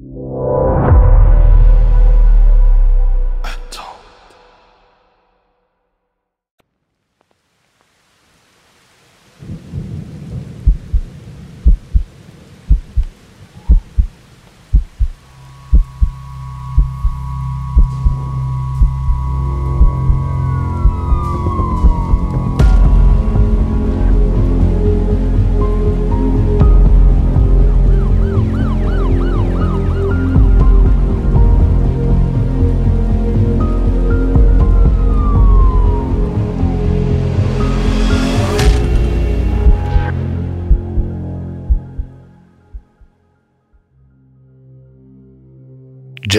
you.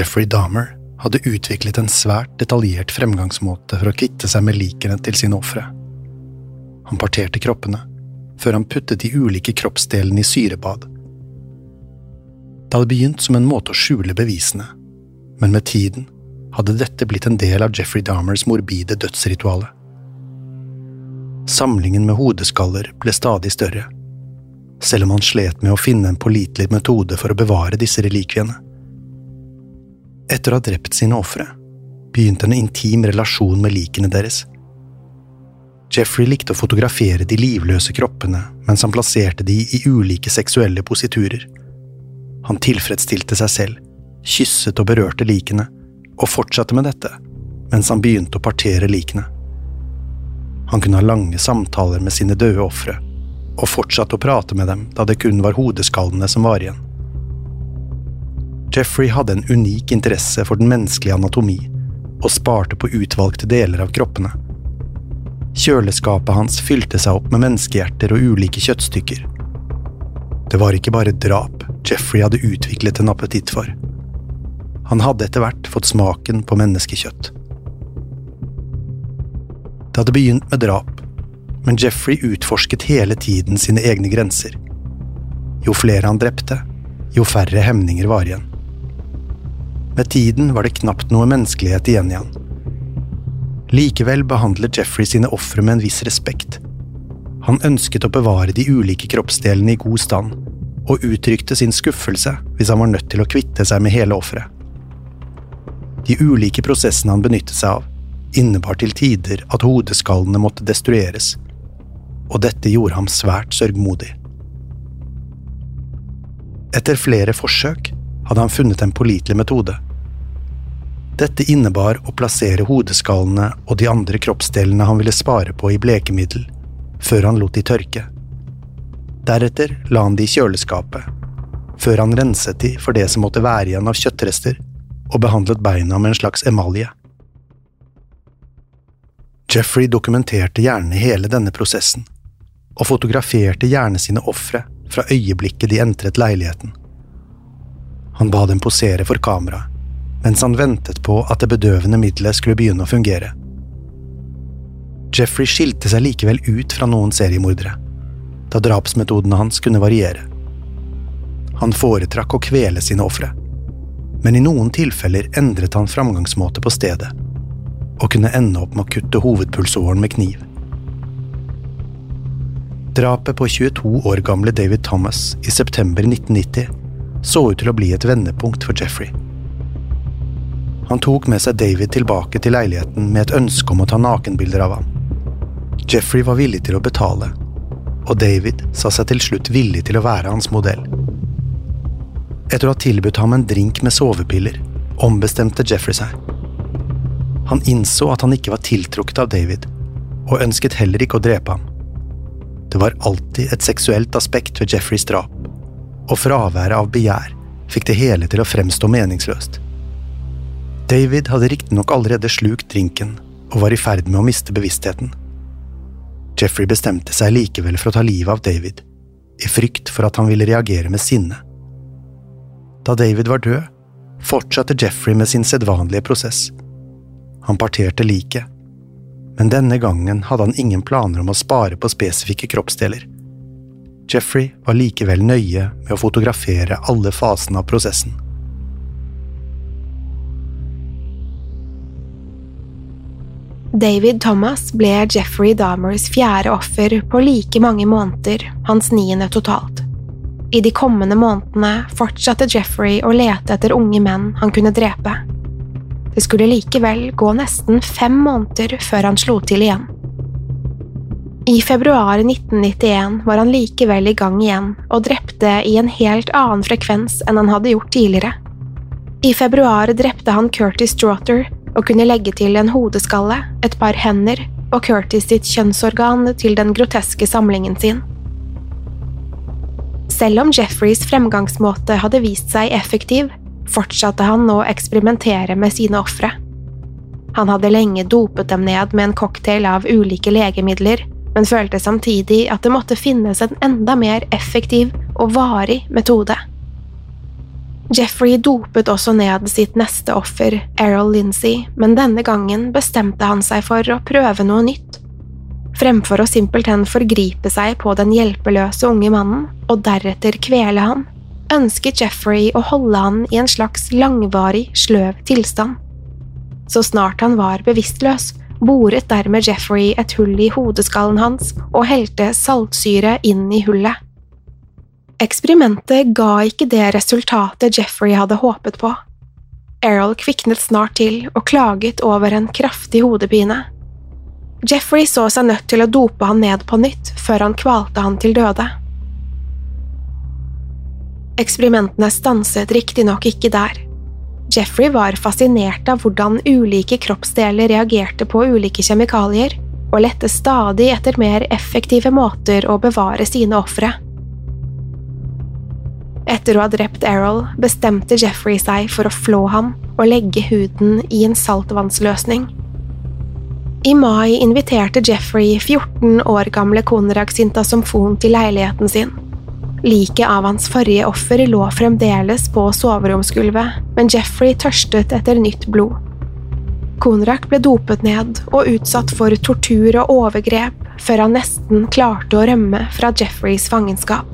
Jeffrey Dahmer hadde utviklet en svært detaljert fremgangsmåte for å kvitte seg med likene til sine ofre. Han parterte kroppene, før han puttet de ulike kroppsdelene i syrebad. Det hadde begynt som en måte å skjule bevisene, men med tiden hadde dette blitt en del av Jeffrey Dahmers morbide dødsrituale. Samlingen med hodeskaller ble stadig større, selv om han slet med å finne en pålitelig metode for å bevare disse relikviene. Etter å ha drept sine ofre, begynte en intim relasjon med likene deres. Jeffrey likte å fotografere de livløse kroppene mens han plasserte de i ulike seksuelle positurer. Han tilfredsstilte seg selv, kysset og berørte likene, og fortsatte med dette mens han begynte å partere likene. Han kunne ha lange samtaler med sine døde ofre, og fortsatte å prate med dem da det kun var hodeskallene som var igjen. Jeffrey hadde en unik interesse for den menneskelige anatomi, og sparte på utvalgte deler av kroppene. Kjøleskapet hans fylte seg opp med menneskehjerter og ulike kjøttstykker. Det var ikke bare drap Jeffrey hadde utviklet en appetitt for. Han hadde etter hvert fått smaken på menneskekjøtt. Det hadde begynt med drap, men Jeffrey utforsket hele tiden sine egne grenser. Jo flere han drepte, jo færre hemninger var igjen. Med tiden var det knapt noe menneskelighet igjen i han. Likevel behandlet Jeffrey sine ofre med en viss respekt. Han ønsket å bevare de ulike kroppsdelene i god stand, og uttrykte sin skuffelse hvis han var nødt til å kvitte seg med hele offeret. De ulike prosessene han benyttet seg av, innebar til tider at hodeskallene måtte destrueres, og dette gjorde ham svært sørgmodig. Etter flere forsøk hadde han funnet en pålitelig metode. Dette innebar å plassere hodeskallene og de andre kroppsdelene han ville spare på i blekemiddel, før han lot de tørke. Deretter la han de i kjøleskapet, før han renset de for det som måtte være igjen av kjøttrester, og behandlet beina med en slags emalje. Jeffrey dokumenterte gjerne hele denne prosessen, og fotograferte gjerne sine ofre fra øyeblikket de entret leiligheten. Han ba dem posere for kamera, mens han ventet på at det bedøvende middelet skulle begynne å fungere. Jeffrey skilte seg likevel ut fra noen seriemordere, da drapsmetodene hans kunne variere. Han foretrakk å kvele sine ofre. Men i noen tilfeller endret han framgangsmåte på stedet, og kunne ende opp med å kutte hovedpulsåren med kniv. Drapet på 22 år gamle David Thomas i september 1990 så ut til å bli et vendepunkt for Jeffrey. Han tok med seg David tilbake til leiligheten med et ønske om å ta nakenbilder av ham. Jeffrey var villig til å betale, og David sa seg til slutt villig til å være hans modell. Etter å ha tilbudt ham en drink med sovepiller, ombestemte Jeffrey seg. Han innså at han ikke var tiltrukket av David, og ønsket heller ikke å drepe ham. Det var alltid et seksuelt aspekt ved Jeffreys drap, og fraværet av begjær fikk det hele til å fremstå meningsløst. David hadde riktignok allerede slukt drinken og var i ferd med å miste bevisstheten. Jeffrey bestemte seg likevel for å ta livet av David, i frykt for at han ville reagere med sinne. Da David var død, fortsatte Jeffrey med sin sedvanlige prosess. Han parterte liket men denne gangen hadde han ingen planer om å spare på spesifikke kroppsdeler. Jeffrey var likevel nøye med å fotografere alle fasene av prosessen. David Thomas ble Jeffrey Dahmers fjerde offer på like mange måneder, hans niende totalt. I de kommende månedene fortsatte Jeffrey å lete etter unge menn han kunne drepe. Det skulle likevel gå nesten fem måneder før han slo til igjen. I februar 1991 var han likevel i gang igjen og drepte i en helt annen frekvens enn han hadde gjort tidligere. I februar drepte han Curtis Straughter og kunne legge til en hodeskalle, et par hender og Curtis sitt kjønnsorgan til den groteske samlingen sin. Selv om Jeffreys fremgangsmåte hadde vist seg effektiv, fortsatte han å eksperimentere med sine ofre. Han hadde lenge dopet dem ned med en cocktail av ulike legemidler, men følte samtidig at det måtte finnes en enda mer effektiv og varig metode. Jeffrey dopet også ned sitt neste offer, Errol Lindsay, men denne gangen bestemte han seg for å prøve noe nytt. Fremfor å simpelthen forgripe seg på den hjelpeløse unge mannen og deretter kvele han, ønsket Jeffrey å holde han i en slags langvarig, sløv tilstand. Så snart han var bevisstløs, boret dermed Jeffrey et hull i hodeskallen hans og helte saltsyre inn i hullet. Eksperimentet ga ikke det resultatet Jeffrey hadde håpet på. Errol kviknet snart til og klaget over en kraftig hodepine. Jeffrey så seg nødt til å dope han ned på nytt før han kvalte han til døde. Eksperimentene stanset riktignok ikke der. Jeffrey var fascinert av hvordan ulike kroppsdeler reagerte på ulike kjemikalier, og lette stadig etter mer effektive måter å bevare sine ofre. Etter å ha drept Errol bestemte Jeffrey seg for å flå ham og legge huden i en saltvannsløsning. I mai inviterte Jeffrey 14 år gamle Konrad Sintasomfon til leiligheten sin. Liket av hans forrige offer lå fremdeles på soveromsgulvet, men Jeffrey tørstet etter nytt blod. Konrak ble dopet ned og utsatt for tortur og overgrep før han nesten klarte å rømme fra Jeffreys fangenskap.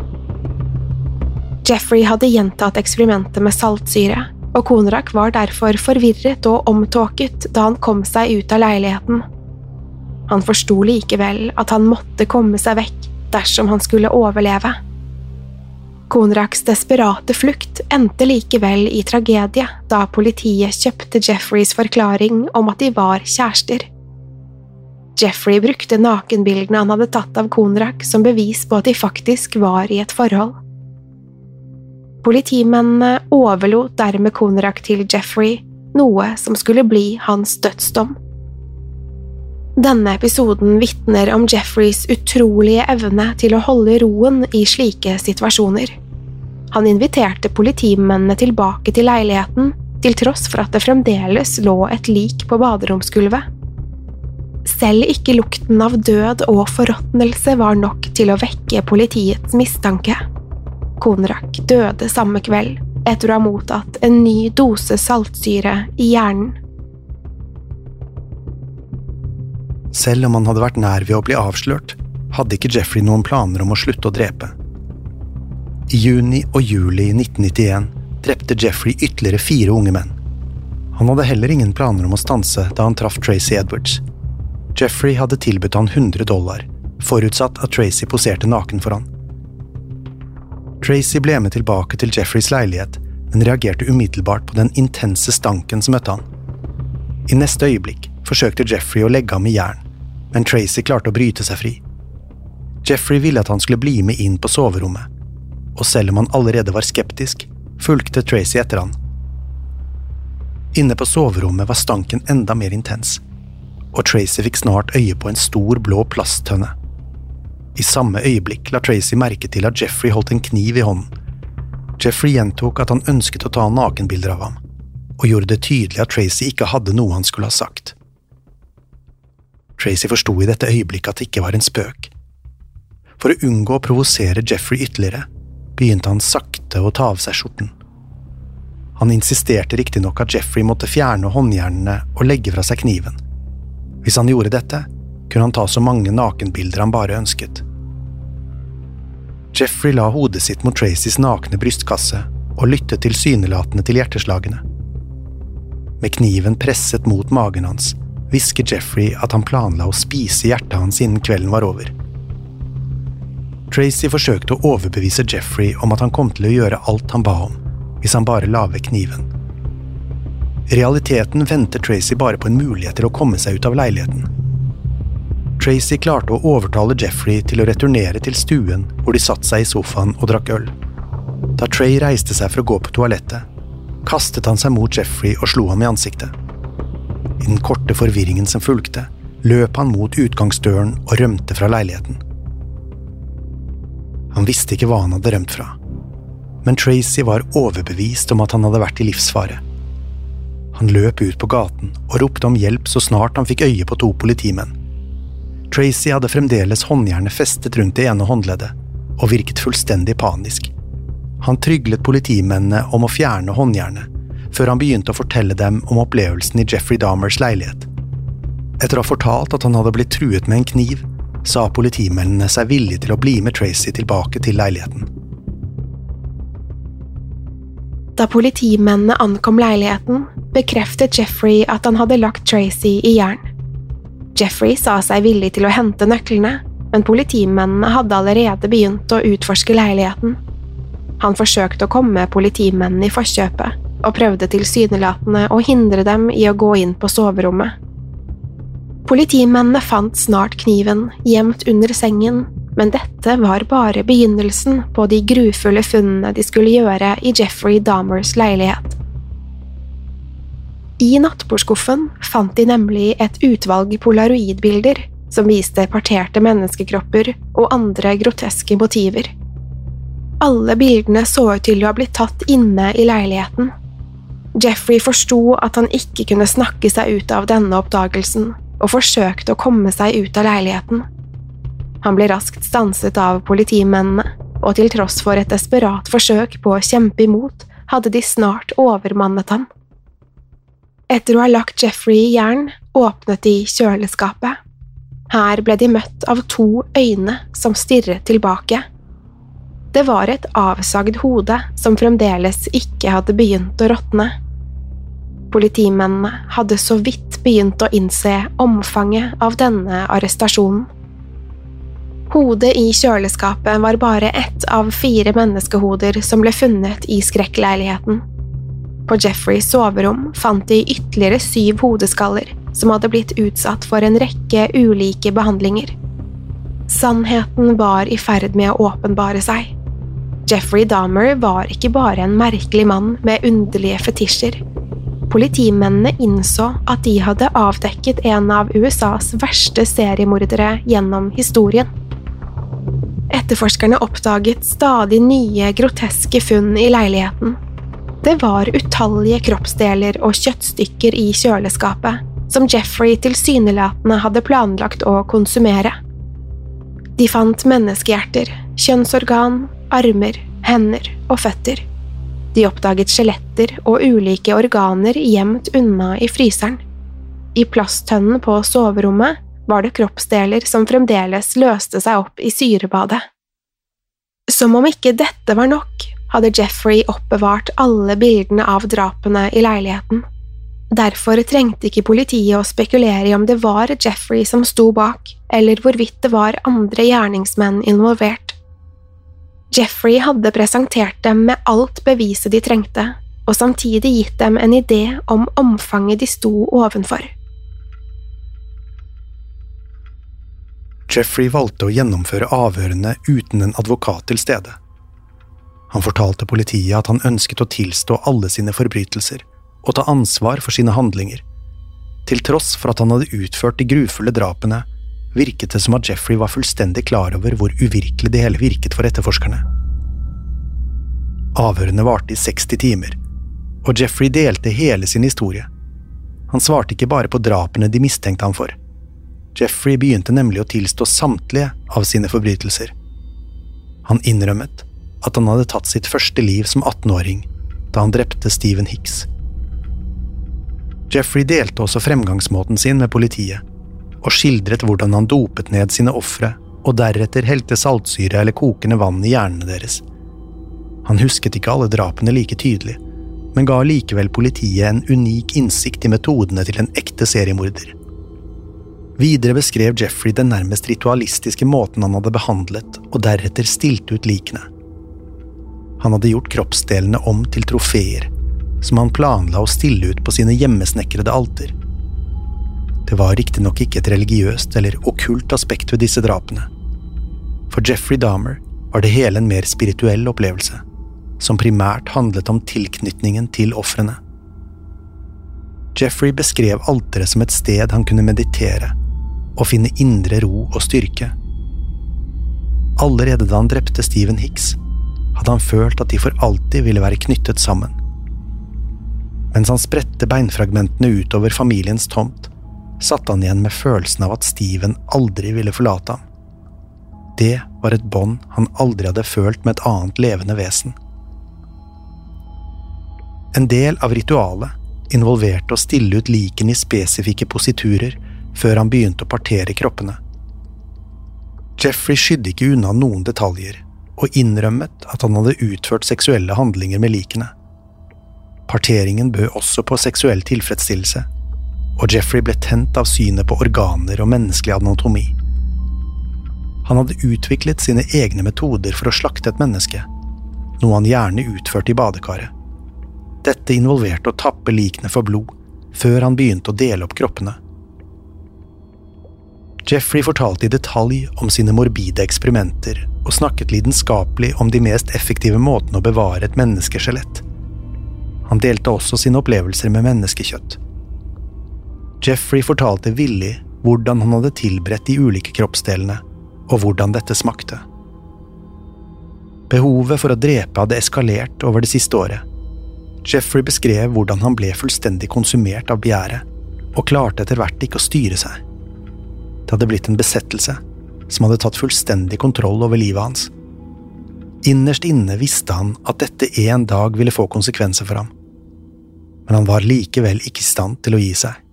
Jeffrey hadde gjentatt eksperimentet med saltsyre, og Konrak var derfor forvirret og omtåket da han kom seg ut av leiligheten. Han forsto likevel at han måtte komme seg vekk dersom han skulle overleve. Konraks desperate flukt endte likevel i tragedie da politiet kjøpte Jeffreys forklaring om at de var kjærester. Jeffrey brukte nakenbildene han hadde tatt av Konrak som bevis på at de faktisk var i et forhold. Politimennene overlot dermed Konrak til Jeffrey, noe som skulle bli hans dødsdom. Denne episoden vitner om Jeffreys utrolige evne til å holde roen i slike situasjoner. Han inviterte politimennene tilbake til leiligheten, til tross for at det fremdeles lå et lik på baderomsgulvet. Selv ikke lukten av død og forråtnelse var nok til å vekke politiets mistanke. Konrak døde samme kveld, etter å ha mottatt en ny dose saltsyre i hjernen. Selv om han hadde vært nær ved å bli avslørt, hadde ikke Jeffrey noen planer om å slutte å drepe. I juni og juli 1991 drepte Jeffrey ytterligere fire unge menn. Han hadde heller ingen planer om å stanse da han traff Tracy Edwards. Jeffrey hadde tilbudt han 100 dollar, forutsatt at Tracy poserte naken for han. Tracy ble med tilbake til Jeffreys leilighet, men reagerte umiddelbart på den intense stanken som møtte han. I neste øyeblikk forsøkte Jeffrey å legge ham i jern, men Tracy klarte å bryte seg fri. Jeffrey ville at han skulle bli med inn på soverommet, og selv om han allerede var skeptisk, fulgte Tracy etter han. Inne på soverommet var stanken enda mer intens, og Tracy fikk snart øye på en stor, blå plasttønne. I samme øyeblikk la Tracy merke til at Jeffrey holdt en kniv i hånden. Jeffrey gjentok at han ønsket å ta nakenbilder av ham, og gjorde det tydelig at Tracy ikke hadde noe han skulle ha sagt. Tracy forsto i dette øyeblikket at det ikke var en spøk. For å unngå å provosere Jeffrey ytterligere, begynte han sakte å ta av seg skjorten. Han insisterte riktignok at Jeffrey måtte fjerne håndjernene og legge fra seg kniven. Hvis han gjorde dette, kunne han ta så mange nakenbilder han bare ønsket. Jeffrey la hodet sitt mot Tracys nakne brystkasse og lyttet tilsynelatende til hjerteslagene. Med kniven presset mot magen hans hvisket Jeffrey at han planla å spise hjertet hans innen kvelden var over. Tracy forsøkte å overbevise Jeffrey om at han kom til å gjøre alt han ba om, hvis han bare la vekk kniven. I realiteten ventet Tracy bare på en mulighet til å komme seg ut av leiligheten. Tracy klarte å overtale Jeffrey til å returnere til stuen hvor de satte seg i sofaen og drakk øl. Da Trey reiste seg for å gå på toalettet, kastet han seg mot Jeffrey og slo ham i ansiktet. I den korte forvirringen som fulgte, løp han mot utgangsdøren og rømte fra leiligheten. Han visste ikke hva han hadde rømt fra. Men Tracy var overbevist om at han hadde vært i livsfare. Han løp ut på gaten og ropte om hjelp så snart han fikk øye på to politimenn. Tracy hadde fremdeles håndjernet festet rundt det ene håndleddet, og virket fullstendig panisk. Han tryglet politimennene om å fjerne håndjernet, før han begynte å fortelle dem om opplevelsen i Jeffrey Dahmers leilighet. Etter å ha fortalt at han hadde blitt truet med en kniv, sa politimennene seg villige til å bli med Tracy tilbake til leiligheten. Da politimennene ankom leiligheten, bekreftet Jeffrey at han hadde lagt Tracy i jern. Jeffrey sa seg villig til å hente nøklene, men politimennene hadde allerede begynt å utforske leiligheten. Han forsøkte å komme politimennene i forkjøpet, og prøvde tilsynelatende å hindre dem i å gå inn på soverommet. Politimennene fant snart kniven gjemt under sengen, men dette var bare begynnelsen på de grufulle funnene de skulle gjøre i Jeffrey Dahmers leilighet. I nattbordskuffen fant de nemlig et utvalg polaroidbilder som viste parterte menneskekropper og andre groteske motiver. Alle bildene så ut til å ha blitt tatt inne i leiligheten. Jeffrey forsto at han ikke kunne snakke seg ut av denne oppdagelsen, og forsøkte å komme seg ut av leiligheten. Han ble raskt stanset av politimennene, og til tross for et desperat forsøk på å kjempe imot, hadde de snart overmannet ham. Etter å ha lagt Jeffrey i jern, åpnet de kjøleskapet. Her ble de møtt av to øyne som stirret tilbake. Det var et avsagd hode som fremdeles ikke hadde begynt å råtne. Politimennene hadde så vidt begynt å innse omfanget av denne arrestasjonen. Hodet i kjøleskapet var bare ett av fire menneskehoder som ble funnet i skrekkleiligheten. På Jeffreys soverom fant de ytterligere syv hodeskaller som hadde blitt utsatt for en rekke ulike behandlinger. Sannheten var i ferd med å åpenbare seg. Jeffrey Dahmer var ikke bare en merkelig mann med underlige fetisjer. Politimennene innså at de hadde avdekket en av USAs verste seriemordere gjennom historien. Etterforskerne oppdaget stadig nye, groteske funn i leiligheten. Det var utallige kroppsdeler og kjøttstykker i kjøleskapet, som Jeffrey tilsynelatende hadde planlagt å konsumere. De fant menneskehjerter, kjønnsorgan, armer, hender og føtter. De oppdaget skjeletter og ulike organer gjemt unna i fryseren. I plasttønnen på soverommet var det kroppsdeler som fremdeles løste seg opp i syrebadet. Som om ikke dette var nok, hadde Jeffrey oppbevart alle bildene av drapene i leiligheten. Derfor trengte ikke politiet å spekulere i om det var Jeffrey som sto bak, eller hvorvidt det var andre gjerningsmenn involvert. Jeffrey hadde presentert dem med alt beviset de trengte, og samtidig gitt dem en idé om omfanget de sto ovenfor. Jeffrey valgte å gjennomføre avhørene uten en advokat til stede. Han fortalte politiet at han ønsket å tilstå alle sine forbrytelser og ta ansvar for sine handlinger. Til tross for at han hadde utført de grufulle drapene, virket det som at Jeffrey var fullstendig klar over hvor uvirkelig det hele virket for etterforskerne. Avhørene varte i 60 timer, og Jeffrey delte hele sin historie. Han svarte ikke bare på drapene de mistenkte ham for. Jeffrey begynte nemlig å tilstå samtlige av sine forbrytelser. Han innrømmet at han hadde tatt sitt første liv som 18-åring da han drepte Stephen Hicks. Jeffrey delte også fremgangsmåten sin med politiet, og skildret hvordan han dopet ned sine ofre og deretter helte saltsyre eller kokende vann i hjernene deres. Han husket ikke alle drapene like tydelig, men ga likevel politiet en unik innsikt i metodene til en ekte seriemorder. Videre beskrev Jeffrey den nærmest ritualistiske måten han hadde behandlet og deretter stilt ut likene. Han hadde gjort kroppsdelene om til trofeer, som han planla å stille ut på sine hjemmesnekrede alter. Det var riktignok ikke et religiøst eller okkult aspekt ved disse drapene. For Jeffrey Dahmer var det hele en mer spirituell opplevelse som primært handlet om tilknytningen til ofrene. Jeffrey beskrev alteret som et sted han kunne meditere og finne indre ro og styrke. Allerede da han drepte Stephen Hicks, hadde han følt at de for alltid ville være knyttet sammen. Mens han spredte beinfragmentene utover familiens tomt, satt han igjen med følelsen av at Steven aldri ville forlate ham. Det var et bånd han aldri hadde følt med et annet levende vesen. En del av ritualet involverte å stille ut likene i spesifikke positurer før han begynte å partere kroppene. Jeffrey skydde ikke unna noen detaljer, og innrømmet at han hadde utført seksuelle handlinger med likene. Parteringen bød også på seksuell tilfredsstillelse, og Jeffrey ble tent av synet på organer og menneskelig anatomi. Han hadde utviklet sine egne metoder for å slakte et menneske, noe han gjerne utførte i badekaret. Dette involverte å tappe likene for blod, før han begynte å dele opp kroppene. Jeffrey fortalte i detalj om sine morbide eksperimenter og snakket lidenskapelig om de mest effektive måtene å bevare et menneskeskjelett. Han delte også sine opplevelser med menneskekjøtt. Jeffrey fortalte villig hvordan han hadde tilberedt de ulike kroppsdelene, og hvordan dette smakte. Behovet for å drepe hadde eskalert over det siste året, Jeffrey beskrev hvordan han ble fullstendig konsumert av begjæret, og klarte etter hvert ikke å styre seg. Det hadde blitt en besettelse som hadde tatt fullstendig kontroll over livet hans. Innerst inne visste han at dette en dag ville få konsekvenser for ham, men han var likevel ikke i stand til å gi seg.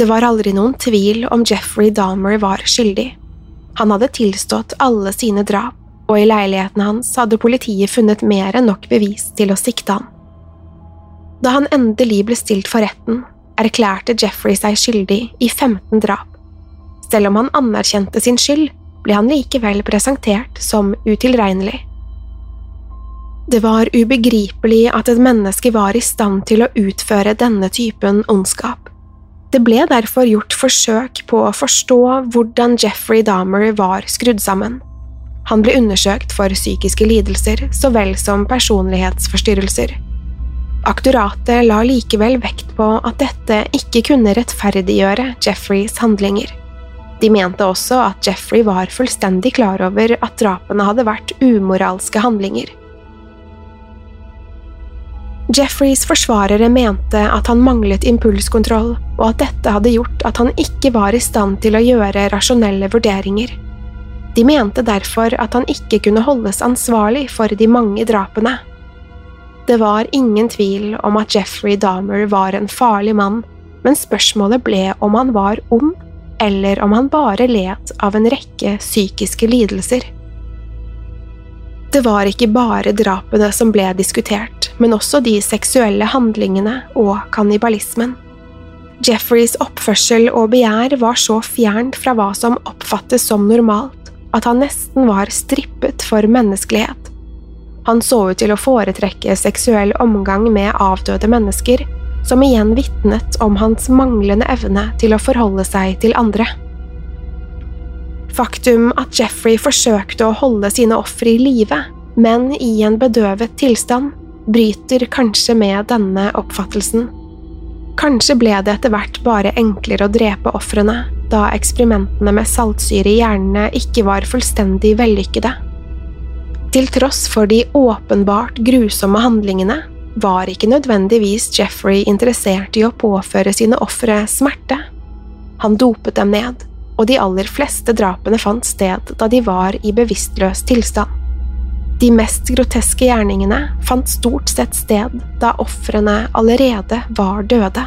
Det var aldri noen tvil om Jeffrey Dahmer var skyldig. Han hadde tilstått alle sine drap, og i leiligheten hans hadde politiet funnet mer enn nok bevis til å sikte han. Da han endelig ble stilt for retten, erklærte Jeffrey seg skyldig i 15 drap. Selv om han anerkjente sin skyld, ble han likevel presentert som utilregnelig. Det var ubegripelig at et menneske var i stand til å utføre denne typen ondskap. Det ble derfor gjort forsøk på å forstå hvordan Jeffrey Dahmer var skrudd sammen. Han ble undersøkt for psykiske lidelser så vel som personlighetsforstyrrelser. Aktoratet la likevel vekt på at dette ikke kunne rettferdiggjøre Jeffreys handlinger. De mente også at Jeffrey var fullstendig klar over at drapene hadde vært umoralske handlinger. Jeffreys forsvarere mente at han manglet impulskontroll, og at dette hadde gjort at han ikke var i stand til å gjøre rasjonelle vurderinger. De mente derfor at han ikke kunne holdes ansvarlig for de mange drapene. Det var ingen tvil om at Jeffrey Dahmer var en farlig mann, men spørsmålet ble om han var ond eller om han bare led av en rekke psykiske lidelser. Det var ikke bare drapene som ble diskutert, men også de seksuelle handlingene og kannibalismen. Jeffreys oppførsel og begjær var så fjernt fra hva som oppfattes som normalt, at han nesten var strippet for menneskelighet. Han så ut til å foretrekke seksuell omgang med avdøde mennesker, som igjen vitnet om hans manglende evne til å forholde seg til andre. Faktum at Jeffrey forsøkte å holde sine ofre i live, men i en bedøvet tilstand, bryter kanskje med denne oppfattelsen. Kanskje ble det etter hvert bare enklere å drepe ofrene, da eksperimentene med saltsyre i hjernene ikke var fullstendig vellykkede. Til tross for de åpenbart grusomme handlingene var ikke nødvendigvis Jeffrey interessert i å påføre sine ofre smerte. Han dopet dem ned, og de aller fleste drapene fant sted da de var i bevisstløs tilstand. De mest groteske gjerningene fant stort sett sted da ofrene allerede var døde.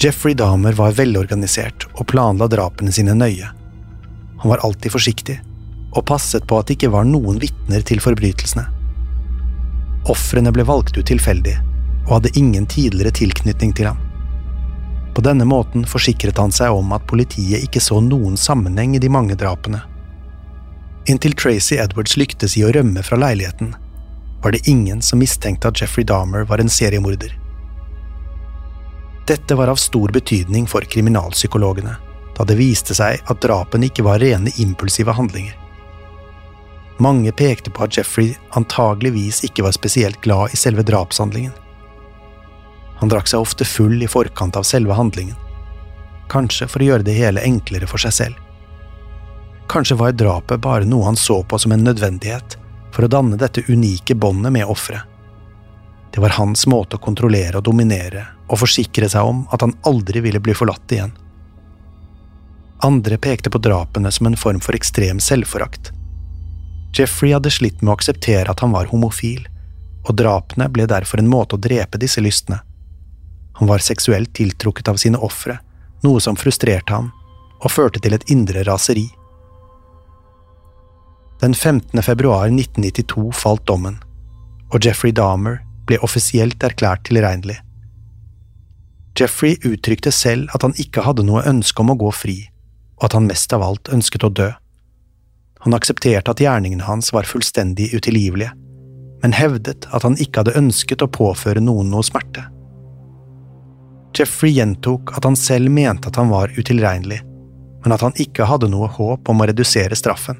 Jeffrey Dahmer var velorganisert og planla drapene sine nøye. Han var alltid forsiktig, og passet på at det ikke var noen vitner til forbrytelsene. Ofrene ble valgt ut tilfeldig, og hadde ingen tidligere tilknytning til ham. På denne måten forsikret han seg om at politiet ikke så noen sammenheng i de mange drapene. Inntil Tracy Edwards lyktes i å rømme fra leiligheten, var det ingen som mistenkte at Jeffrey Dahmer var en seriemorder. Dette var av stor betydning for kriminalpsykologene, da det viste seg at drapene ikke var rene impulsive handlinger. Mange pekte på at Jeffrey antageligvis ikke var spesielt glad i selve drapshandlingen. Han drakk seg ofte full i forkant av selve handlingen, kanskje for å gjøre det hele enklere for seg selv. Kanskje var drapet bare noe han så på som en nødvendighet for å danne dette unike båndet med offeret. Det var hans måte å kontrollere og dominere og forsikre seg om at han aldri ville bli forlatt igjen. Andre pekte på drapene som en form for ekstrem selvforakt. Jeffrey hadde slitt med å akseptere at han var homofil, og drapene ble derfor en måte å drepe disse lystne. Han var seksuelt tiltrukket av sine ofre, noe som frustrerte ham og førte til et indre raseri. Den 15. februar 1992 falt dommen, og Jeffrey Dahmer ble offisielt erklært tilregnelig. Jeffrey uttrykte selv at han ikke hadde noe ønske om å gå fri, og at han mest av alt ønsket å dø. Han aksepterte at gjerningene hans var fullstendig utilgivelige, men hevdet at han ikke hadde ønsket å påføre noen noe smerte. Jeffrey gjentok at han selv mente at han var utilregnelig, men at han ikke hadde noe håp om å redusere straffen.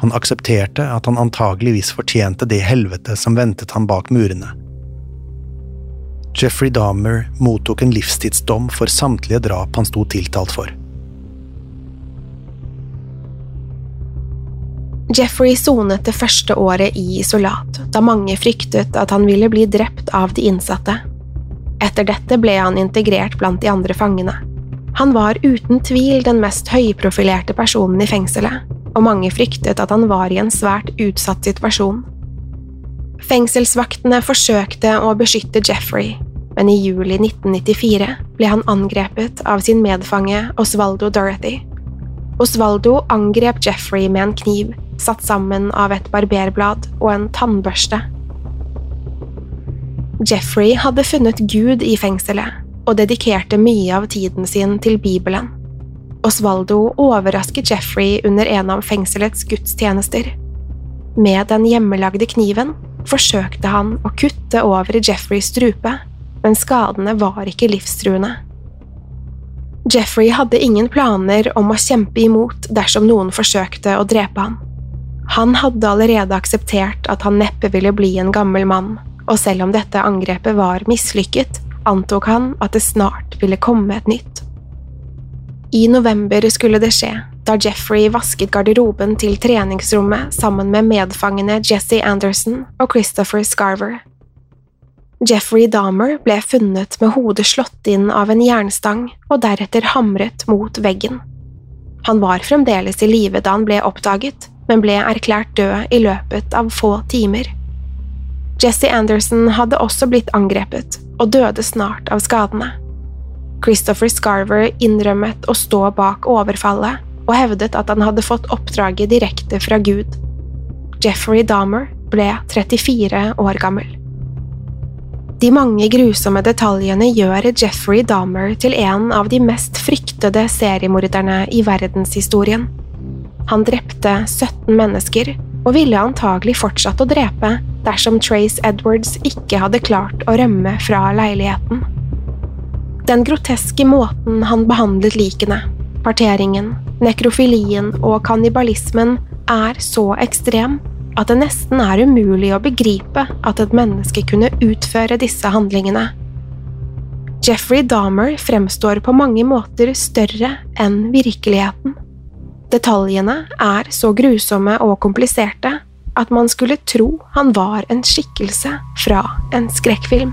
Han aksepterte at han antageligvis fortjente det helvete som ventet han bak murene. Jeffrey Dahmer mottok en livstidsdom for samtlige drap han sto tiltalt for. Jeffrey sonet det første året i isolat, da mange fryktet at han ville bli drept av de innsatte. Etter dette ble han integrert blant de andre fangene. Han var uten tvil den mest høyprofilerte personen i fengselet, og mange fryktet at han var i en svært utsatt situasjon. Fengselsvaktene forsøkte å beskytte Jeffrey, men i juli 1994 ble han angrepet av sin medfange Osvaldo Dorothy. Osvaldo angrep Jeffrey med en kniv satt sammen av et barberblad og en tannbørste. Jeffrey hadde funnet Gud i fengselet og dedikerte mye av tiden sin til Bibelen. Osvaldo overrasket Jeffrey under en av fengselets gudstjenester. Med den hjemmelagde kniven forsøkte han å kutte over Jeffreys strupe, men skadene var ikke livstruende. Jeffrey hadde ingen planer om å kjempe imot dersom noen forsøkte å drepe ham. Han hadde allerede akseptert at han neppe ville bli en gammel mann, og selv om dette angrepet var mislykket, antok han at det snart ville komme et nytt. I november skulle det skje, da Jeffrey vasket garderoben til treningsrommet sammen med medfangene Jesse Anderson og Christopher Scarver. Jeffrey Dahmer ble funnet med hodet slått inn av en jernstang og deretter hamret mot veggen. Han var fremdeles i live da han ble oppdaget, men ble erklært død i løpet av få timer. Jesse Anderson hadde også blitt angrepet, og døde snart av skadene. Christopher Scarver innrømmet å stå bak overfallet og hevdet at han hadde fått oppdraget direkte fra Gud. Jeffrey Dahmer ble 34 år gammel. De mange grusomme detaljene gjør Jeffrey Dahmer til en av de mest fryktede seriemorderne i verdenshistorien. Han drepte 17 mennesker og ville antagelig fortsatt å drepe dersom Trace Edwards ikke hadde klart å rømme fra leiligheten. Den groteske måten han behandlet likene, parteringen, nekrofilien og kannibalismen er så ekstrem at det nesten er umulig å begripe at et menneske kunne utføre disse handlingene. Jeffrey Dahmer fremstår på mange måter større enn virkeligheten. Detaljene er så grusomme og kompliserte at man skulle tro han var en skikkelse fra en skrekkfilm.